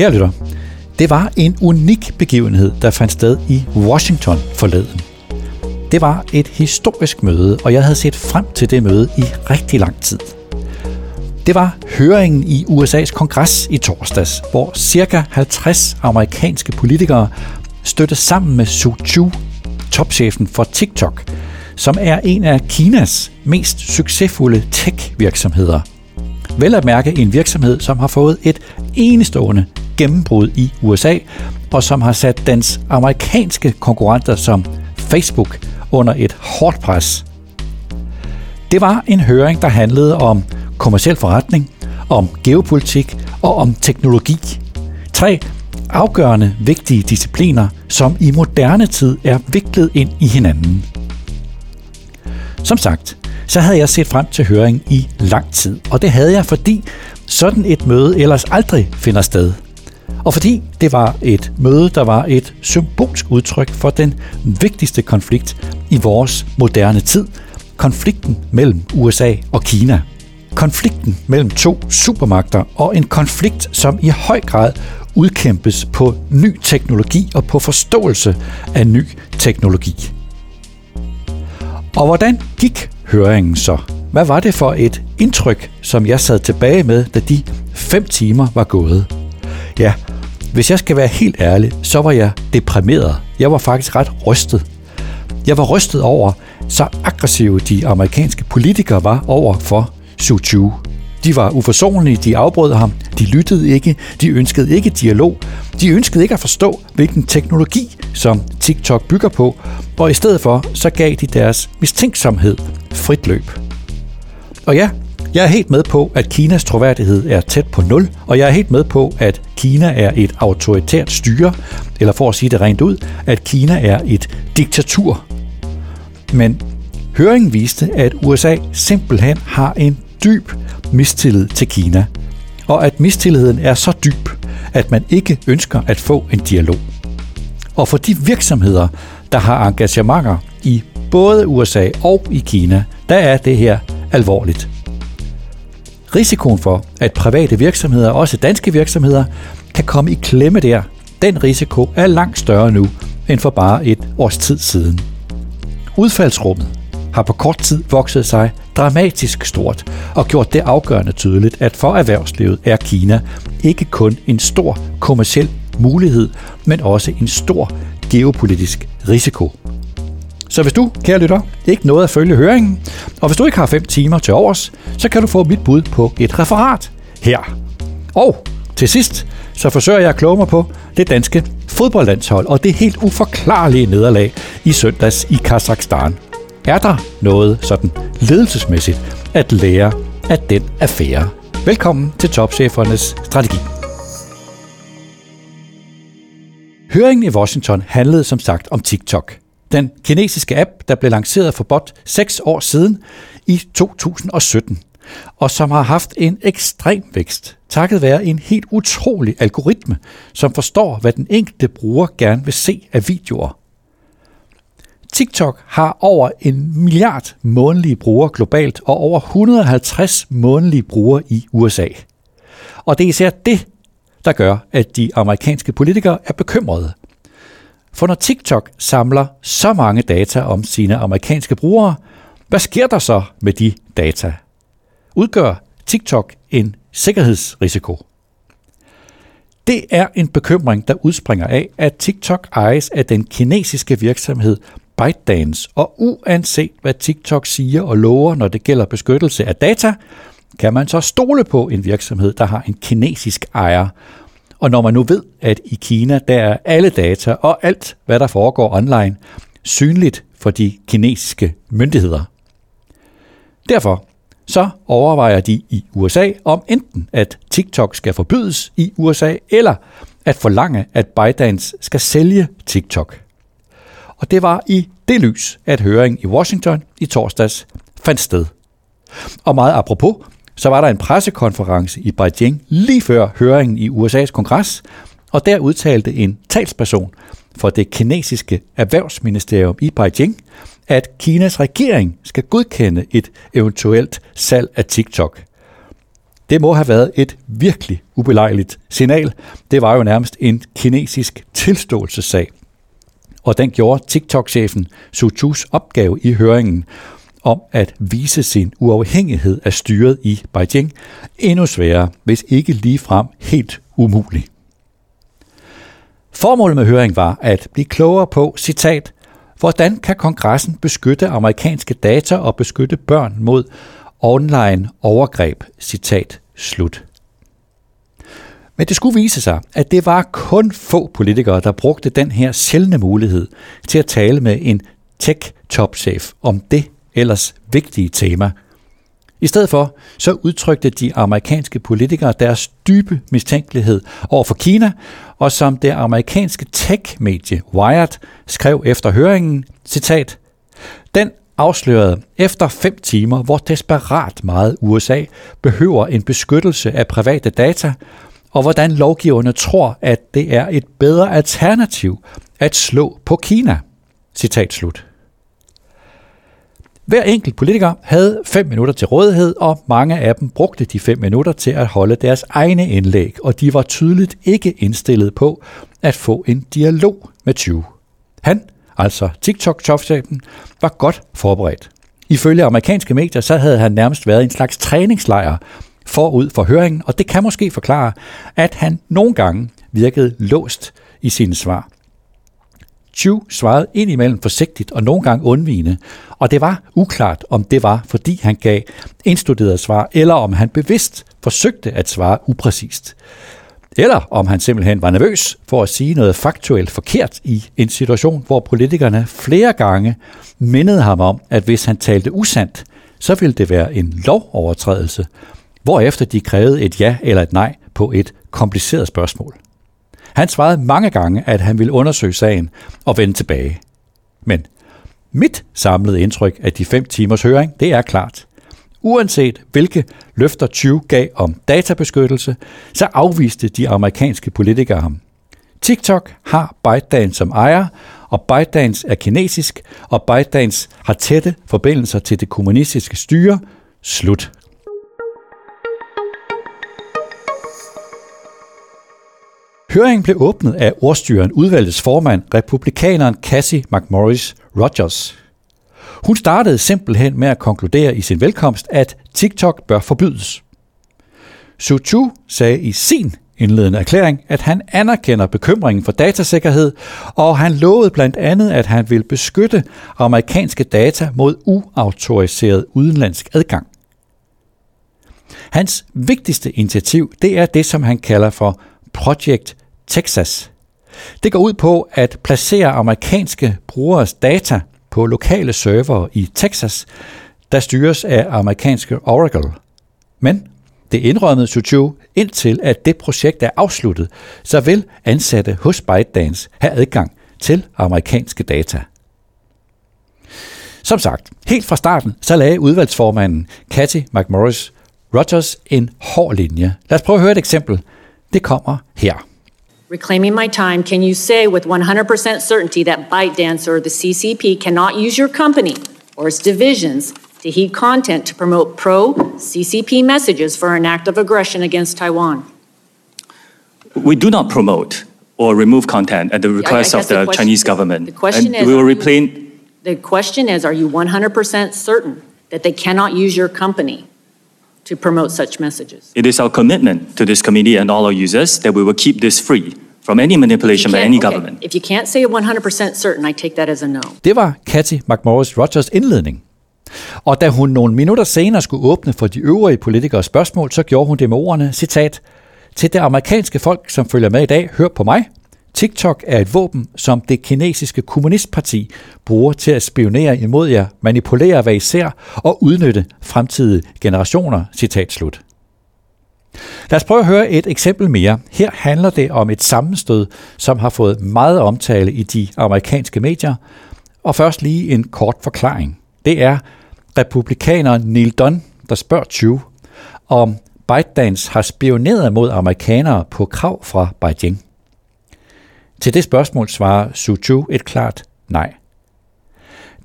Kære lytter, det var en unik begivenhed, der fandt sted i Washington forleden. Det var et historisk møde, og jeg havde set frem til det møde i rigtig lang tid. Det var høringen i USA's kongres i torsdags, hvor ca. 50 amerikanske politikere støtte sammen med Su Chu, topchefen for TikTok, som er en af Kinas mest succesfulde tech-virksomheder. Vel at mærke en virksomhed, som har fået et enestående gennembrud i USA, og som har sat dens amerikanske konkurrenter som Facebook under et hårdt pres. Det var en høring, der handlede om kommersiel forretning, om geopolitik og om teknologi. Tre afgørende vigtige discipliner, som i moderne tid er viklet ind i hinanden. Som sagt, så havde jeg set frem til høring i lang tid, og det havde jeg, fordi sådan et møde ellers aldrig finder sted. Og fordi det var et møde, der var et symbolsk udtryk for den vigtigste konflikt i vores moderne tid, konflikten mellem USA og Kina. Konflikten mellem to supermagter og en konflikt, som i høj grad udkæmpes på ny teknologi og på forståelse af ny teknologi. Og hvordan gik høringen så? Hvad var det for et indtryk, som jeg sad tilbage med, da de fem timer var gået? Ja, hvis jeg skal være helt ærlig, så var jeg deprimeret. Jeg var faktisk ret rystet. Jeg var rystet over, så aggressive de amerikanske politikere var over for Su Chu. De var uforsonlige, de afbrød ham, de lyttede ikke, de ønskede ikke dialog, de ønskede ikke at forstå, hvilken teknologi, som TikTok bygger på, og i stedet for, så gav de deres mistænksomhed frit løb. Og ja, jeg er helt med på, at Kinas troværdighed er tæt på nul, og jeg er helt med på, at Kina er et autoritært styre, eller for at sige det rent ud, at Kina er et diktatur. Men høringen viste, at USA simpelthen har en dyb mistillid til Kina, og at mistilliden er så dyb, at man ikke ønsker at få en dialog. Og for de virksomheder, der har engagementer i både USA og i Kina, der er det her alvorligt. Risikoen for, at private virksomheder, også danske virksomheder, kan komme i klemme der, den risiko er langt større nu end for bare et års tid siden. Udfaldsrummet har på kort tid vokset sig dramatisk stort og gjort det afgørende tydeligt, at for erhvervslivet er Kina ikke kun en stor kommersiel mulighed, men også en stor geopolitisk risiko. Så hvis du, kære lytter, ikke nåede at følge høringen, og hvis du ikke har 5 timer til overs, så kan du få mit bud på et referat her. Og til sidst, så forsøger jeg at kloge mig på det danske fodboldlandshold og det helt uforklarlige nederlag i søndags i Kazakhstan. Er der noget sådan ledelsesmæssigt at lære af den affære? Velkommen til Topchefernes Strategi. Høringen i Washington handlede som sagt om TikTok. Den kinesiske app, der blev lanceret for bot 6 år siden i 2017, og som har haft en ekstrem vækst, takket være en helt utrolig algoritme, som forstår, hvad den enkelte bruger gerne vil se af videoer. TikTok har over en milliard månedlige brugere globalt og over 150 månedlige brugere i USA. Og det er især det, der gør, at de amerikanske politikere er bekymrede. For når TikTok samler så mange data om sine amerikanske brugere, hvad sker der så med de data? Udgør TikTok en sikkerhedsrisiko? Det er en bekymring, der udspringer af, at TikTok ejes af den kinesiske virksomhed ByteDance, og uanset hvad TikTok siger og lover, når det gælder beskyttelse af data, kan man så stole på en virksomhed, der har en kinesisk ejer. Og når man nu ved, at i Kina, der er alle data og alt, hvad der foregår online, synligt for de kinesiske myndigheder. Derfor så overvejer de i USA om enten at TikTok skal forbydes i USA, eller at forlange, at ByteDance skal sælge TikTok. Og det var i det lys, at høringen i Washington i torsdags fandt sted. Og meget apropos, så var der en pressekonference i Beijing lige før høringen i USA's kongres, og der udtalte en talsperson for det kinesiske erhvervsministerium i Beijing, at Kinas regering skal godkende et eventuelt salg af TikTok. Det må have været et virkelig ubelejligt signal. Det var jo nærmest en kinesisk tilståelsessag. Og den gjorde TikTok-chefen Su Chus opgave i høringen om at vise sin uafhængighed af styret i Beijing endnu sværere, hvis ikke ligefrem helt umulig. Formålet med høringen var at blive klogere på, citat, hvordan kan kongressen beskytte amerikanske data og beskytte børn mod online overgreb, citat slut. Men det skulle vise sig, at det var kun få politikere, der brugte den her sjældne mulighed til at tale med en tech-topchef om det ellers vigtige tema. I stedet for så udtrykte de amerikanske politikere deres dybe mistænkelighed over for Kina, og som det amerikanske tech-medie Wired skrev efter høringen, citat, den afslørede efter fem timer, hvor desperat meget USA behøver en beskyttelse af private data, og hvordan lovgiverne tror, at det er et bedre alternativ at slå på Kina. Citat slut. Hver enkelt politiker havde fem minutter til rådighed, og mange af dem brugte de fem minutter til at holde deres egne indlæg, og de var tydeligt ikke indstillet på at få en dialog med 20. Han, altså TikTok-topchefen, var godt forberedt. Ifølge amerikanske medier, så havde han nærmest været en slags træningslejr forud for høringen, og det kan måske forklare, at han nogle gange virkede låst i sine svar. Chu svarede indimellem forsigtigt og nogle gange undvigende, og det var uklart, om det var, fordi han gav indstuderet svar, eller om han bevidst forsøgte at svare upræcist. Eller om han simpelthen var nervøs for at sige noget faktuelt forkert i en situation, hvor politikerne flere gange mindede ham om, at hvis han talte usandt, så ville det være en lovovertrædelse, hvorefter de krævede et ja eller et nej på et kompliceret spørgsmål. Han svarede mange gange, at han ville undersøge sagen og vende tilbage. Men mit samlede indtryk af de fem timers høring, det er klart. Uanset hvilke løfter 20 gav om databeskyttelse, så afviste de amerikanske politikere ham. TikTok har ByteDance som ejer, og ByteDance er kinesisk, og ByteDance har tætte forbindelser til det kommunistiske styre. Slut. Høringen blev åbnet af ordstyren udvalgets formand, republikaneren Cassie McMorris Rogers. Hun startede simpelthen med at konkludere i sin velkomst, at TikTok bør forbydes. Su Chu sagde i sin indledende erklæring, at han anerkender bekymringen for datasikkerhed, og han lovede blandt andet, at han vil beskytte amerikanske data mod uautoriseret udenlandsk adgang. Hans vigtigste initiativ, det er det, som han kalder for Project Texas. Det går ud på at placere amerikanske brugeres data på lokale servere i Texas, der styres af amerikanske Oracle. Men det indrømmede Suchu indtil at det projekt er afsluttet, så vil ansatte hos ByteDance have adgang til amerikanske data. Som sagt, helt fra starten, så lagde udvalgsformanden Cathy McMorris Rogers en hård linje. Lad os prøve at høre et eksempel. Det kommer her. Reclaiming my time, can you say with 100% certainty that ByteDance or the CCP cannot use your company or its divisions to heat content to promote pro CCP messages for an act of aggression against Taiwan? We do not promote or remove content at the request of the, the question, Chinese government. The question and is, we will replace. The question is, are you 100% certain that they cannot use your company to promote such messages. It is our commitment to this committee and all our users that we will keep this free from any manipulation by any okay, government. If you can't say 100% certain, I take that as a no. Det var Cathy McMorris Rogers indledning. Og da hun nogle minutter senere skulle åbne for de øvrige politikere spørgsmål, så gjorde hun det med ordene, citat, til det amerikanske folk, som følger med i dag, hør på mig. TikTok er et våben, som det kinesiske kommunistparti bruger til at spionere imod jer, manipulere hvad I ser og udnytte fremtidige generationer. Citat slut. Lad os prøve at høre et eksempel mere. Her handler det om et sammenstød, som har fået meget omtale i de amerikanske medier. Og først lige en kort forklaring. Det er republikaneren Neil Dunn, der spørger 20, om ByteDance har spioneret mod amerikanere på krav fra Beijing. Til det spørgsmål svarer Su Chu et klart nej.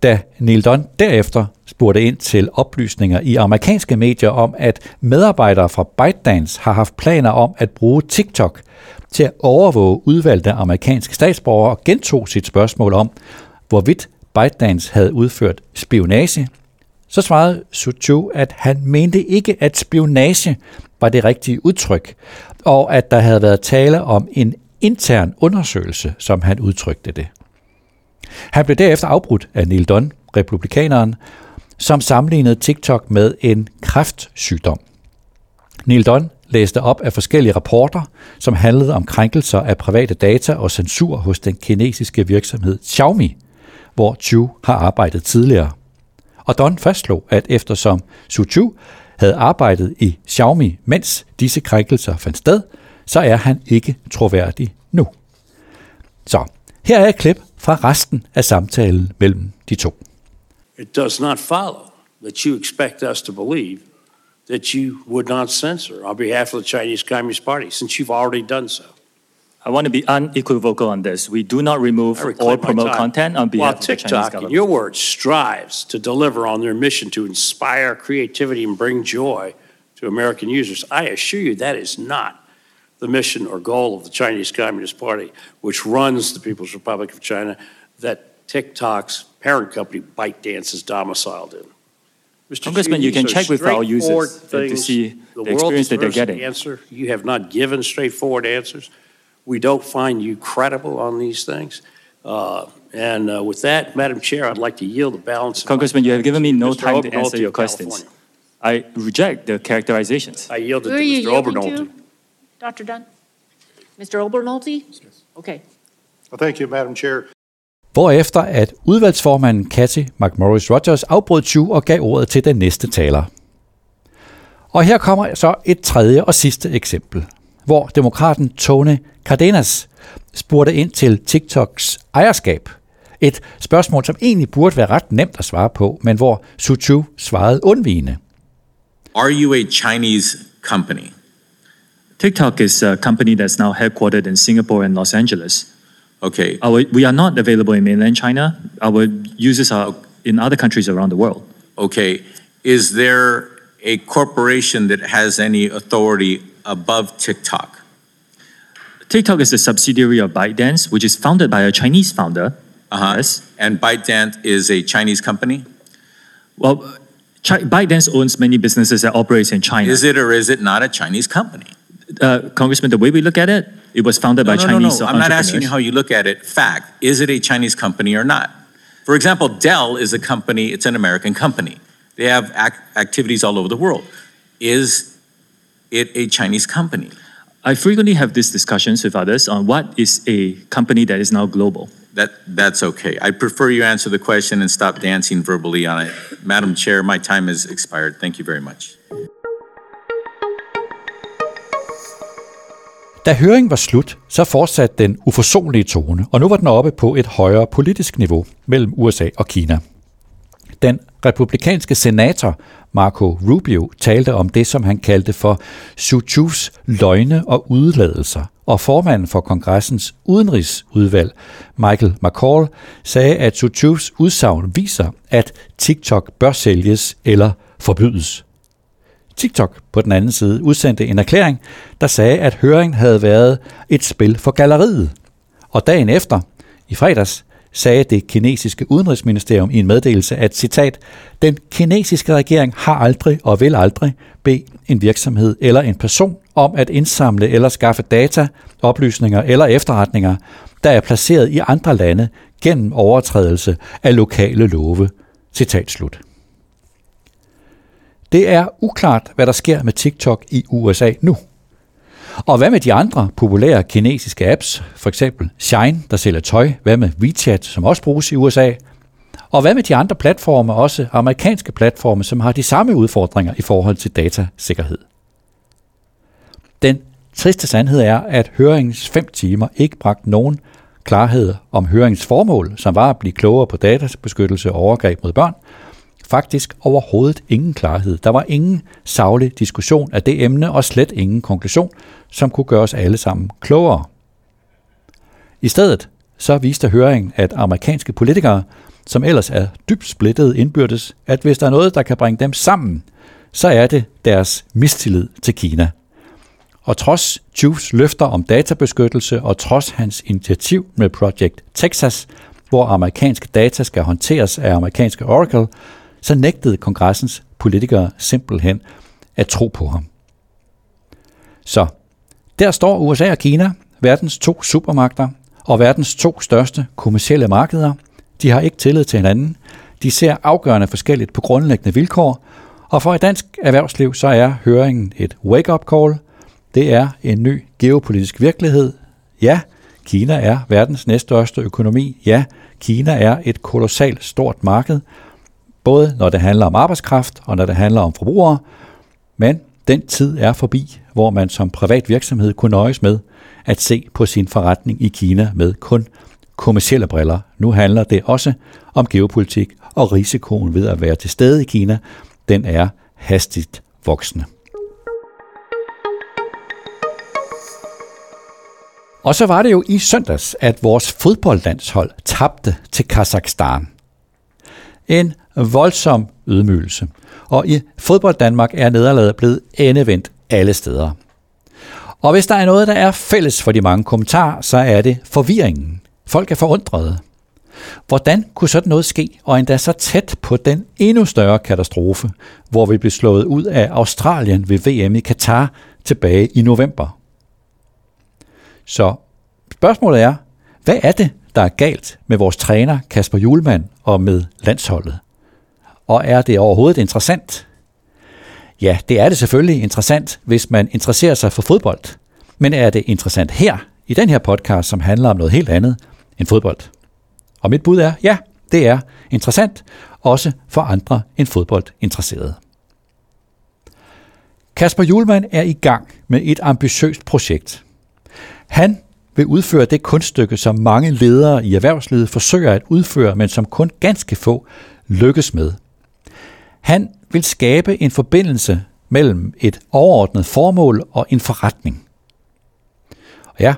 Da Neil Dunn derefter spurgte ind til oplysninger i amerikanske medier om, at medarbejdere fra ByteDance har haft planer om at bruge TikTok til at overvåge udvalgte amerikanske statsborgere og gentog sit spørgsmål om, hvorvidt ByteDance havde udført spionage, så svarede Suchu, at han mente ikke, at spionage var det rigtige udtryk, og at der havde været tale om en intern undersøgelse, som han udtrykte det. Han blev derefter afbrudt af Neil Dunn, republikaneren, som sammenlignede TikTok med en kræftsygdom. Neil Dunn læste op af forskellige rapporter, som handlede om krænkelser af private data og censur hos den kinesiske virksomhed Xiaomi, hvor Chu har arbejdet tidligere. Og Don fastslog, at eftersom Su Chu havde arbejdet i Xiaomi, mens disse krænkelser fandt sted, så er han ikke troværdig nu. Så her er et klip fra resten af samtalen mellem de to. It does not follow that you expect us to believe that you would not censor on behalf of the Chinese Communist Party, since you've already done so. I want to be unequivocal on this. We do not remove or promote content on behalf While of the Chinese TikTok, in government. your words, strives to deliver on their mission to inspire creativity and bring joy to American users, I assure you that is not the mission or goal of the Chinese Communist Party, which runs the People's Republic of China, that TikTok's parent company, ByteDance, is domiciled in. Mr. Congressman, Xi, you can these check with our straightforward users to see the the world experience that they're getting. Answer. You have not given straightforward answers. We don't find you credible on these things. Uh, and uh, with that, Madam Chair, I'd like to yield the balance. of Congressman, you have given me no Mr. time to answer your questions. California. I reject the characterizations. I yield it Who to are you Mr. Obernolte. to? Dr. Dunn? Mr. Obernolte? Okay. Well, thank you, Madam Chair. Hvorefter at udvalgsformanden Cathy McMorris Rogers afbrød Chu og gav ordet til den næste taler. Og her kommer så et tredje og sidste eksempel, hvor demokraten Tony Cardenas spurgte ind til TikToks ejerskab. Et spørgsmål, som egentlig burde være ret nemt at svare på, men hvor Su Chu svarede undvigende. Are you a Chinese company? TikTok is a company that's now headquartered in Singapore and Los Angeles. Okay. Our, we are not available in mainland China. Our users are in other countries around the world. Okay. Is there a corporation that has any authority above TikTok? TikTok is a subsidiary of ByteDance, which is founded by a Chinese founder. Uh-huh. Yes. And ByteDance is a Chinese company? Well, Chi- ByteDance owns many businesses that operate in China. Is it or is it not a Chinese company? Uh, Congressman, the way we look at it, it was founded No, by no, no, Chinese no. I'm not asking you how you look at it. Fact. Is it a Chinese company or not? For example, Dell is a company, it's an American company. They have ac- activities all over the world. Is it a Chinese company? I frequently have these discussions with others on what is a company that is now global. That, that's okay. I prefer you answer the question and stop dancing verbally on it. Madam Chair, my time has expired. Thank you very much. Da høringen var slut, så fortsatte den uforsonlige tone, og nu var den oppe på et højere politisk niveau mellem USA og Kina. Den republikanske senator Marco Rubio talte om det, som han kaldte for Su Chus løgne og udladelser, og formanden for kongressens udenrigsudvalg, Michael McCall, sagde, at Su Chus udsagn viser, at TikTok bør sælges eller forbydes. TikTok på den anden side udsendte en erklæring, der sagde, at høringen havde været et spil for galleriet. Og dagen efter, i fredags, sagde det kinesiske udenrigsministerium i en meddelelse, at citat, den kinesiske regering har aldrig og vil aldrig bede en virksomhed eller en person om at indsamle eller skaffe data, oplysninger eller efterretninger, der er placeret i andre lande gennem overtrædelse af lokale love. Citat slut. Det er uklart, hvad der sker med TikTok i USA nu. Og hvad med de andre populære kinesiske apps, for eksempel Shine, der sælger tøj, hvad med WeChat, som også bruges i USA, og hvad med de andre platforme, også amerikanske platforme, som har de samme udfordringer i forhold til datasikkerhed? Den triste sandhed er, at høringens fem timer ikke bragte nogen klarhed om høringens formål, som var at blive klogere på databeskyttelse og overgreb mod børn, faktisk overhovedet ingen klarhed. Der var ingen savlig diskussion af det emne, og slet ingen konklusion, som kunne gøre os alle sammen klogere. I stedet så viste høringen, at amerikanske politikere som ellers er dybt splittet indbyrdes, at hvis der er noget, der kan bringe dem sammen, så er det deres mistillid til Kina. Og trods Chus løfter om databeskyttelse og trods hans initiativ med Project Texas, hvor amerikanske data skal håndteres af amerikanske Oracle, så nægtede kongressens politikere simpelthen at tro på ham. Så der står USA og Kina, verdens to supermagter og verdens to største kommercielle markeder. De har ikke tillid til hinanden. De ser afgørende forskelligt på grundlæggende vilkår, og for et dansk erhvervsliv så er høringen et wake-up call. Det er en ny geopolitisk virkelighed. Ja, Kina er verdens næststørste økonomi. Ja, Kina er et kolossalt stort marked, både når det handler om arbejdskraft og når det handler om forbrugere. Men den tid er forbi, hvor man som privat virksomhed kunne nøjes med at se på sin forretning i Kina med kun kommersielle briller. Nu handler det også om geopolitik, og risikoen ved at være til stede i Kina, den er hastigt voksende. Og så var det jo i søndags, at vores fodboldlandshold tabte til Kazakhstan. En voldsom ydmygelse. Og i fodbold Danmark er nederlaget blevet endevendt alle steder. Og hvis der er noget, der er fælles for de mange kommentarer, så er det forvirringen. Folk er forundrede. Hvordan kunne sådan noget ske, og endda så tæt på den endnu større katastrofe, hvor vi blev slået ud af Australien ved VM i Katar tilbage i november? Så spørgsmålet er, hvad er det, der er galt med vores træner Kasper Julemand og med landsholdet? Og er det overhovedet interessant? Ja, det er det selvfølgelig interessant, hvis man interesserer sig for fodbold. Men er det interessant her, i den her podcast, som handler om noget helt andet end fodbold? Og mit bud er, ja, det er interessant, også for andre end fodboldinteresserede. Kasper Julemand er i gang med et ambitiøst projekt. Han vil udføre det kunststykke, som mange ledere i erhvervslivet forsøger at udføre, men som kun ganske få lykkes med. Han vil skabe en forbindelse mellem et overordnet formål og en forretning. Og ja,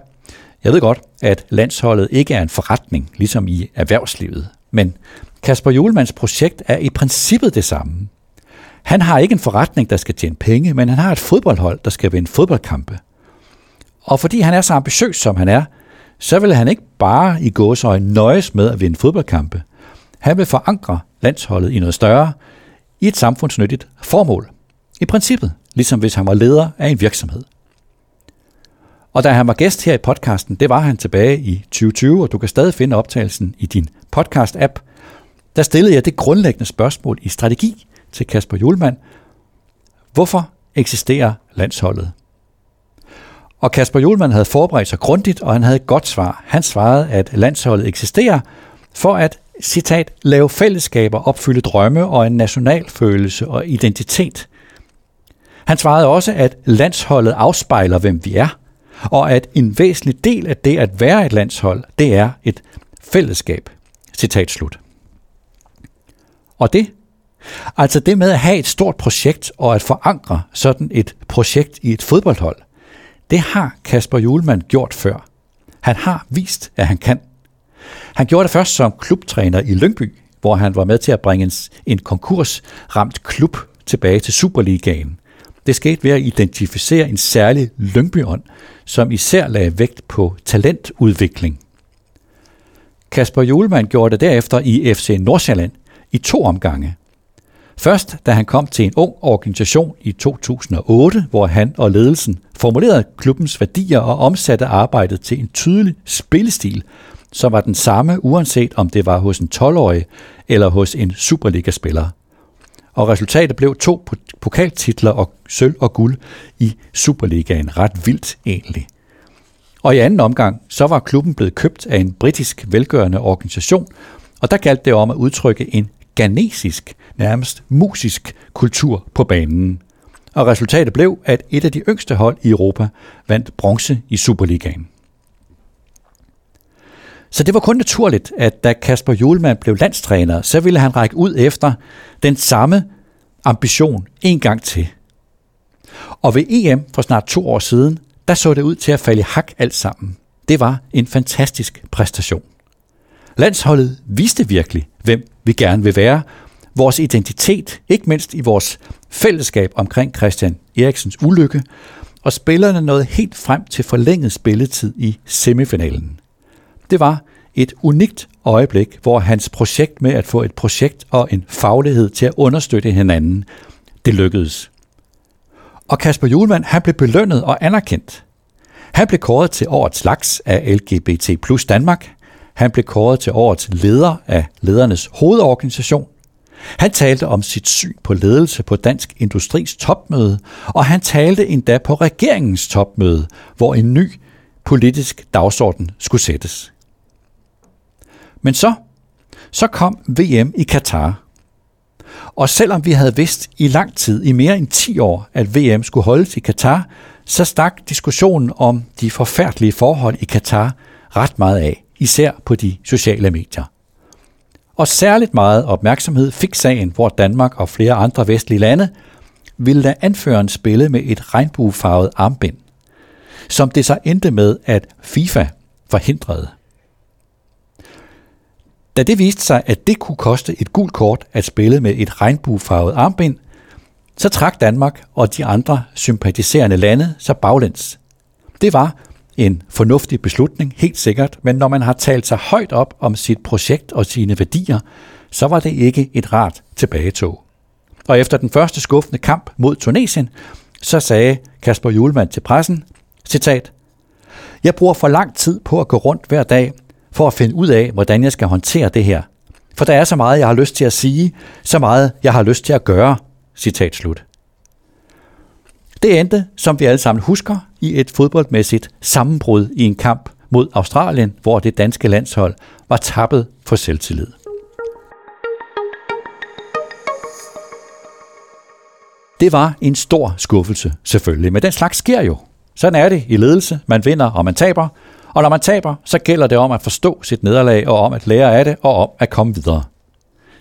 jeg ved godt, at landsholdet ikke er en forretning, ligesom i erhvervslivet, men Kasper Julemands projekt er i princippet det samme. Han har ikke en forretning, der skal tjene penge, men han har et fodboldhold, der skal vinde fodboldkampe. Og fordi han er så ambitiøs, som han er, så vil han ikke bare i gåsøjne nøjes med at vinde fodboldkampe. Han vil forankre landsholdet i noget større, i et samfundsnyttigt formål. I princippet, ligesom hvis han var leder af en virksomhed. Og da han var gæst her i podcasten, det var han tilbage i 2020, og du kan stadig finde optagelsen i din podcast-app. Der stillede jeg det grundlæggende spørgsmål i strategi til Kasper Julemand. Hvorfor eksisterer landsholdet? Og Kasper Julemand havde forberedt sig grundigt, og han havde et godt svar. Han svarede, at landsholdet eksisterer for at, citat, lave fællesskaber, opfylde drømme og en national følelse og identitet. Han svarede også, at landsholdet afspejler, hvem vi er, og at en væsentlig del af det at være et landshold, det er et fællesskab. Citat slut. Og det, altså det med at have et stort projekt og at forankre sådan et projekt i et fodboldhold, det har Kasper Julemand gjort før. Han har vist, at han kan. Han gjorde det først som klubtræner i Lyngby, hvor han var med til at bringe en konkursramt klub tilbage til Superligaen. Det skete ved at identificere en særlig Lyngbyånd, som især lagde vægt på talentudvikling. Kasper Julemand gjorde det derefter i FC Nordsjælland i to omgange. Først da han kom til en ung organisation i 2008, hvor han og ledelsen formulerede klubbens værdier og omsatte arbejdet til en tydelig spillestil, som var den samme uanset om det var hos en 12-årig eller hos en Superliga-spiller. Og resultatet blev to pokaltitler og sølv og guld i Superligaen. Ret vildt egentlig. Og i anden omgang, så var klubben blevet købt af en britisk velgørende organisation, og der galt det om at udtrykke en ganesisk, nærmest musisk kultur på banen. Og resultatet blev, at et af de yngste hold i Europa vandt bronze i Superligaen. Så det var kun naturligt, at da Kasper Julemand blev landstræner, så ville han række ud efter den samme ambition en gang til. Og ved EM for snart to år siden, der så det ud til at falde hak alt sammen. Det var en fantastisk præstation. Landsholdet viste virkelig, hvem vi gerne vil være, vores identitet, ikke mindst i vores fællesskab omkring Christian Eriksens ulykke, og spillerne nåede helt frem til forlænget spilletid i semifinalen. Det var et unikt øjeblik, hvor hans projekt med at få et projekt og en faglighed til at understøtte hinanden, det lykkedes. Og Kasper Julemand, han blev belønnet og anerkendt. Han blev kåret til årets slags af LGBT plus Danmark. Han blev kåret til årets leder af ledernes hovedorganisation. Han talte om sit syn på ledelse på Dansk Industris topmøde, og han talte endda på regeringens topmøde, hvor en ny politisk dagsorden skulle sættes. Men så, så kom VM i Katar. Og selvom vi havde vidst i lang tid, i mere end 10 år, at VM skulle holdes i Katar, så stak diskussionen om de forfærdelige forhold i Katar ret meget af, især på de sociale medier. Og særligt meget opmærksomhed fik sagen, hvor Danmark og flere andre vestlige lande ville lade anføreren spille med et regnbuefarvet armbind, som det så endte med, at FIFA forhindrede. Da det viste sig, at det kunne koste et gult kort at spille med et regnbuefarvet armbind, så trak Danmark og de andre sympatiserende lande sig baglæns. Det var en fornuftig beslutning, helt sikkert, men når man har talt sig højt op om sit projekt og sine værdier, så var det ikke et rart tilbagetog. Og efter den første skuffende kamp mod Tunesien, så sagde Kasper Julemand til pressen, citat, Jeg bruger for lang tid på at gå rundt hver dag for at finde ud af, hvordan jeg skal håndtere det her. For der er så meget, jeg har lyst til at sige, så meget, jeg har lyst til at gøre. Citat slut. Det endte, som vi alle sammen husker, i et fodboldmæssigt sammenbrud i en kamp mod Australien, hvor det danske landshold var tappet for selvtillid. Det var en stor skuffelse, selvfølgelig, men den slags sker jo. Sådan er det i ledelse. Man vinder, og man taber. Og når man taber, så gælder det om at forstå sit nederlag, og om at lære af det, og om at komme videre.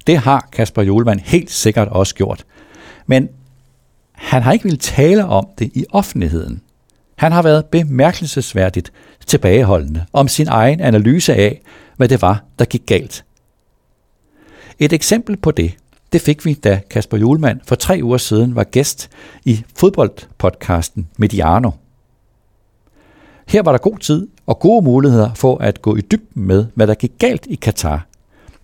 Det har Kasper Julemand helt sikkert også gjort. Men han har ikke ville tale om det i offentligheden. Han har været bemærkelsesværdigt tilbageholdende om sin egen analyse af, hvad det var, der gik galt. Et eksempel på det, det fik vi, da Kasper Julemand for tre uger siden var gæst i fodboldpodcasten Mediano. Her var der god tid og gode muligheder for at gå i dybden med, hvad der gik galt i Katar.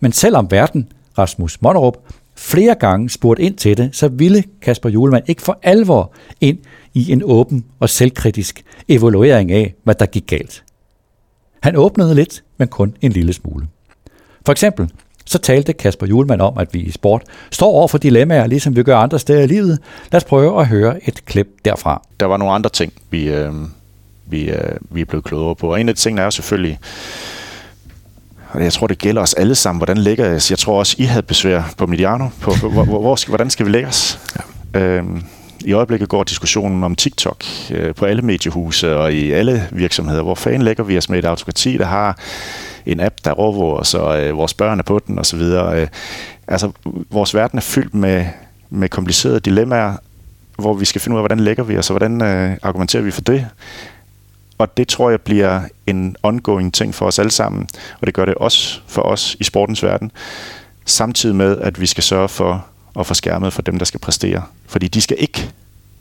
Men selvom verden, Rasmus Monnerup, flere gange spurgt ind til det, så ville Kasper Julemand ikke for alvor ind i en åben og selvkritisk evaluering af, hvad der gik galt. Han åbnede lidt, men kun en lille smule. For eksempel så talte Kasper Julemand om, at vi i sport står over for dilemmaer, ligesom vi gør andre steder i livet. Lad os prøve at høre et klip derfra. Der var nogle andre ting, vi, øh, vi, øh, vi er blevet klogere på. Og en af de ting er jo selvfølgelig, og jeg tror, det gælder os alle sammen, hvordan lægger jeg Jeg tror også, I havde besvær på Mediano. På, hvor, hvor, skal, hvordan skal vi lægge os? Ja. Øhm, I øjeblikket går diskussionen om TikTok øh, på alle mediehuse og i alle virksomheder. Hvor fanden lægger vi os med et autokrati, der har en app, der overvåger os, og øh, vores børn er på den osv. Øh, altså, vores verden er fyldt med, med komplicerede dilemmaer, hvor vi skal finde ud af, hvordan lægger vi os, og hvordan øh, argumenterer vi for det. Og det tror jeg bliver en ongoing ting for os alle sammen, og det gør det også for os i sportens verden, samtidig med, at vi skal sørge for at få skærmet for dem, der skal præstere. Fordi de skal ikke,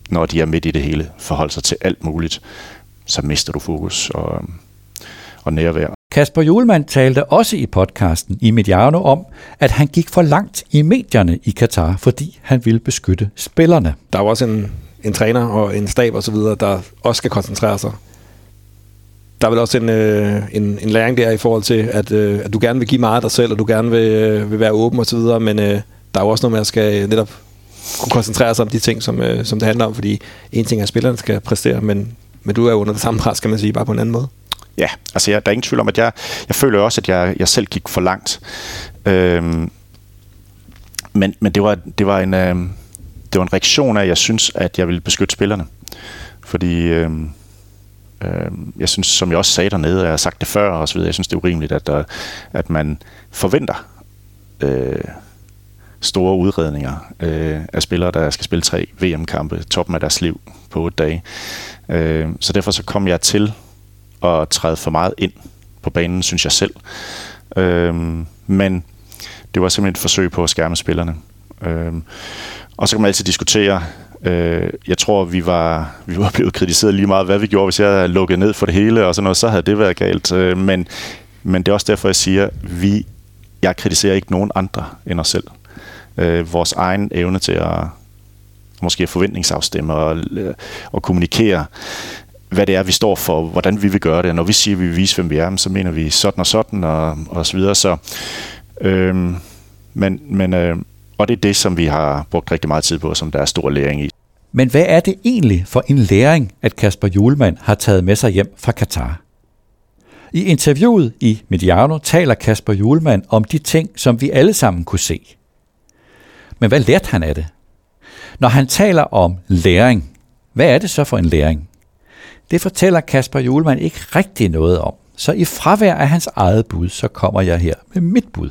når de er midt i det hele, forholde sig til alt muligt. Så mister du fokus og, og nærvær. Kasper Julemand talte også i podcasten i Mediano om, at han gik for langt i medierne i Katar, fordi han ville beskytte spillerne. Der er også en, en træner og en stab osv., der også skal koncentrere sig der er vel også en, øh, en, en læring der i forhold til, at, øh, at du gerne vil give meget af dig selv, og du gerne vil, øh, vil være åben og så videre, men øh, der er jo også noget med, at skal øh, netop kunne koncentrere sig om de ting, som, øh, som det handler om, fordi en ting er, at spillerne skal præstere, men, men du er under det samme pres, kan man sige, bare på en anden måde. Ja, altså jeg, der er ingen tvivl om, at jeg, jeg føler også, at jeg, jeg selv gik for langt. Øhm, men men det, var, det, var en, øh, det var en reaktion af, at jeg synes, at jeg ville beskytte spillerne. Fordi... Øh, Øhm, jeg synes, som jeg også sagde dernede, og jeg har sagt det før og så videre, jeg synes, det er urimeligt, at, der, at man forventer øh, store udredninger øh, af spillere, der skal spille tre VM-kampe, toppen af deres liv på otte dage. Øh, så derfor så kom jeg til at træde for meget ind på banen, synes jeg selv. Øh, men det var simpelthen et forsøg på at skærme spillerne. Øh, og så kan man altid diskutere, øh, jeg tror, vi var, vi var blevet kritiseret lige meget, hvad vi gjorde, hvis jeg havde lukket ned for det hele, og sådan noget, så havde det været galt. Øh, men, men det er også derfor, jeg siger, vi, jeg kritiserer ikke nogen andre end os selv. Øh, vores egen evne til at måske forventningsafstemme og, øh, og kommunikere, hvad det er, vi står for, hvordan vi vil gøre det. Og når vi siger, at vi vil vise, hvem vi er, så mener vi sådan og sådan, og, og så videre. Så, øh, men, men, øh, og det er det, som vi har brugt rigtig meget tid på, som der er stor læring i. Men hvad er det egentlig for en læring, at Kasper Julemand har taget med sig hjem fra Katar? I interviewet i Mediano taler Kasper Julemand om de ting, som vi alle sammen kunne se. Men hvad lærte han af det? Når han taler om læring, hvad er det så for en læring? Det fortæller Kasper Julemand ikke rigtig noget om. Så i fravær af hans eget bud, så kommer jeg her med mit bud.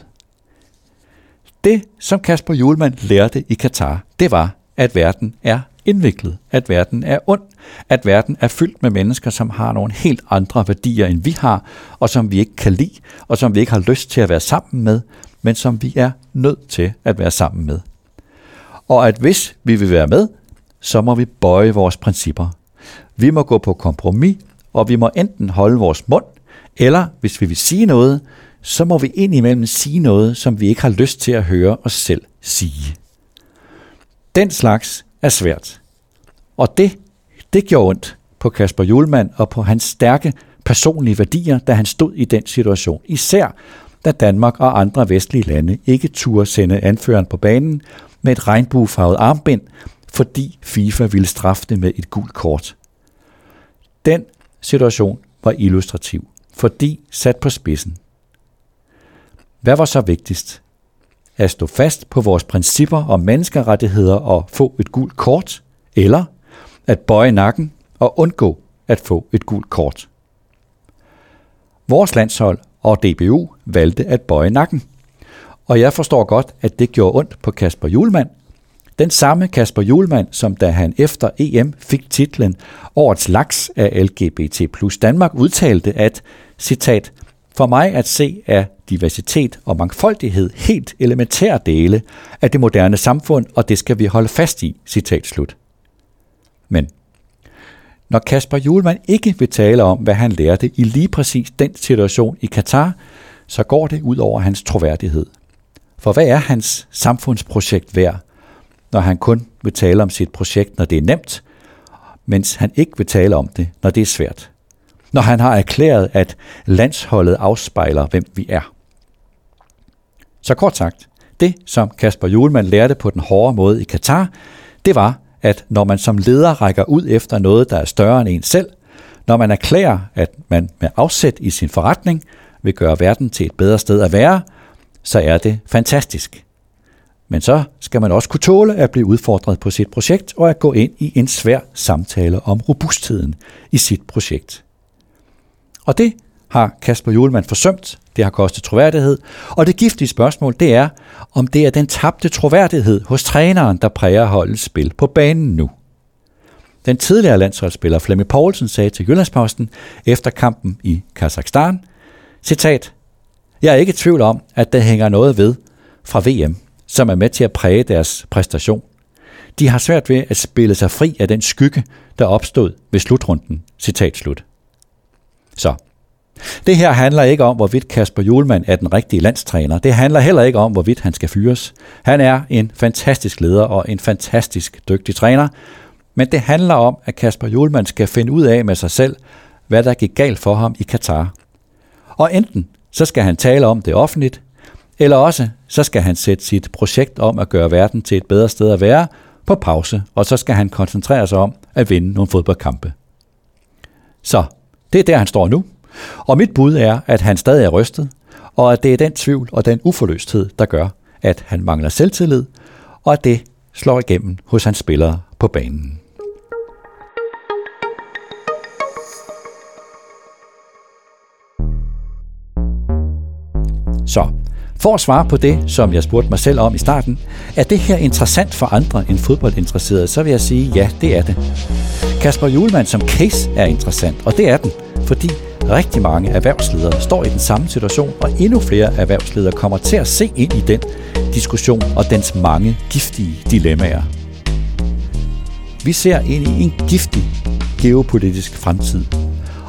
Det, som Kasper Julemand lærte i Katar, det var, at verden er indviklet, at verden er ond, at verden er fyldt med mennesker, som har nogle helt andre værdier, end vi har, og som vi ikke kan lide, og som vi ikke har lyst til at være sammen med, men som vi er nødt til at være sammen med. Og at hvis vi vil være med, så må vi bøje vores principper. Vi må gå på kompromis, og vi må enten holde vores mund, eller hvis vi vil sige noget, så må vi indimellem sige noget, som vi ikke har lyst til at høre os selv sige. Den slags er svært. Og det, det gjorde ondt på Kasper Julemand og på hans stærke personlige værdier, da han stod i den situation. Især da Danmark og andre vestlige lande ikke turde sende anføreren på banen med et regnbuefarvet armbind, fordi FIFA ville straffe det med et gult kort. Den situation var illustrativ, fordi sat på spidsen. Hvad var så vigtigst? At stå fast på vores principper om menneskerettigheder og få et gult kort, eller at bøje nakken og undgå at få et gult kort. Vores landshold og DBU valgte at bøje nakken. Og jeg forstår godt, at det gjorde ondt på Kasper Julemand. Den samme Kasper Julemand, som da han efter EM fik titlen Årets laks af LGBT plus Danmark, udtalte, at, citat, for mig at se er diversitet og mangfoldighed helt elementære dele af det moderne samfund, og det skal vi holde fast i, citat slut. Men når Kasper Julemand ikke vil tale om, hvad han lærte i lige præcis den situation i Katar, så går det ud over hans troværdighed. For hvad er hans samfundsprojekt værd, når han kun vil tale om sit projekt, når det er nemt, mens han ikke vil tale om det, når det er svært? Når han har erklæret, at landsholdet afspejler, hvem vi er. Så kort sagt, det som Kasper Julemand lærte på den hårde måde i Katar, det var, at når man som leder rækker ud efter noget, der er større end en selv, når man erklærer, at man med afsæt i sin forretning vil gøre verden til et bedre sted at være, så er det fantastisk. Men så skal man også kunne tåle at blive udfordret på sit projekt og at gå ind i en svær samtale om robustheden i sit projekt. Og det har Kasper Julemand forsømt. Det har kostet troværdighed. Og det giftige spørgsmål, det er, om det er den tabte troværdighed hos træneren, der præger holdets spil på banen nu. Den tidligere landsholdsspiller Flemming Poulsen sagde til Jyllandsposten efter kampen i Kazakhstan, citat, Jeg er ikke i tvivl om, at der hænger noget ved fra VM, som er med til at præge deres præstation. De har svært ved at spille sig fri af den skygge, der opstod ved slutrunden. Citat slut. Så det her handler ikke om, hvorvidt Kasper Julemand er den rigtige landstræner. Det handler heller ikke om, hvorvidt han skal fyres. Han er en fantastisk leder og en fantastisk dygtig træner. Men det handler om, at Kasper Julemand skal finde ud af med sig selv, hvad der gik galt for ham i Katar. Og enten så skal han tale om det offentligt, eller også så skal han sætte sit projekt om at gøre verden til et bedre sted at være på pause, og så skal han koncentrere sig om at vinde nogle fodboldkampe. Så det er der, han står nu. Og mit bud er, at han stadig er rystet, og at det er den tvivl og den uforløsthed, der gør, at han mangler selvtillid, og at det slår igennem hos hans spillere på banen. Så, for at svare på det, som jeg spurgte mig selv om i starten, er det her interessant for andre end fodboldinteresserede, så vil jeg sige, ja, det er det. Kasper Julemand som case er interessant, og det er den, fordi rigtig mange erhvervsledere står i den samme situation, og endnu flere erhvervsledere kommer til at se ind i den diskussion og dens mange giftige dilemmaer. Vi ser ind i en giftig geopolitisk fremtid,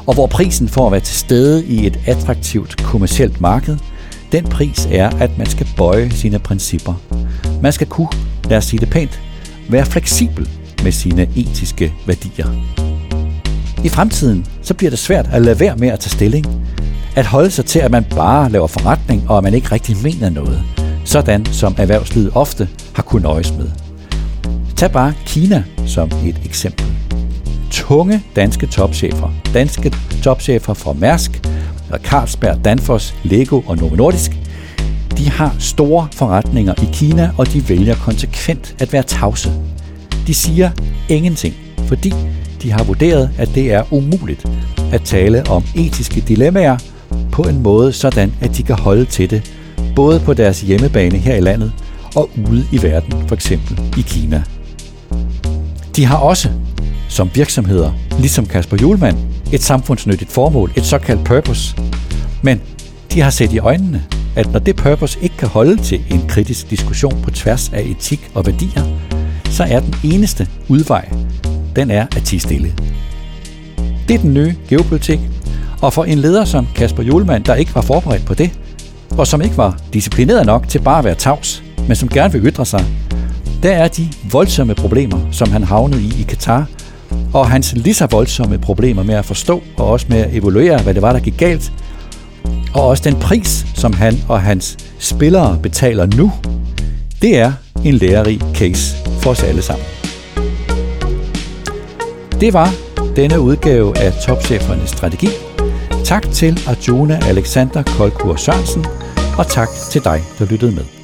og hvor prisen for at være til stede i et attraktivt kommercielt marked, den pris er, at man skal bøje sine principper. Man skal kunne, lad os sige det pænt, være fleksibel med sine etiske værdier. I fremtiden så bliver det svært at lade være med at tage stilling. At holde sig til, at man bare laver forretning, og at man ikke rigtig mener noget. Sådan som erhvervslivet ofte har kunnet nøjes med. Tag bare Kina som et eksempel. Tunge danske topchefer, danske topchefer fra Mærsk, Carlsberg, Danfoss, Lego og Novo Nordisk, de har store forretninger i Kina, og de vælger konsekvent at være tavse. De siger ingenting, fordi de har vurderet, at det er umuligt at tale om etiske dilemmaer på en måde sådan, at de kan holde til det, både på deres hjemmebane her i landet og ude i verden, for eksempel i Kina. De har også, som virksomheder, ligesom Kasper Julemand, et samfundsnyttigt formål, et såkaldt purpose. Men de har set i øjnene, at når det purpose ikke kan holde til en kritisk diskussion på tværs af etik og værdier, så er den eneste udvej, den er at tige stille. Det er den nye geopolitik, og for en leder som Kasper Julemand, der ikke var forberedt på det, og som ikke var disciplineret nok til bare at være tavs, men som gerne vil ytre sig, der er de voldsomme problemer, som han havnede i i Katar, og hans lige så voldsomme problemer med at forstå og også med at evaluere, hvad det var, der gik galt, og også den pris, som han og hans spillere betaler nu, det er en lærerig case for os alle sammen. Det var denne udgave af Topchefernes Strategi. Tak til Arjuna Alexander Kolkur Sørensen, og tak til dig, der lyttede med.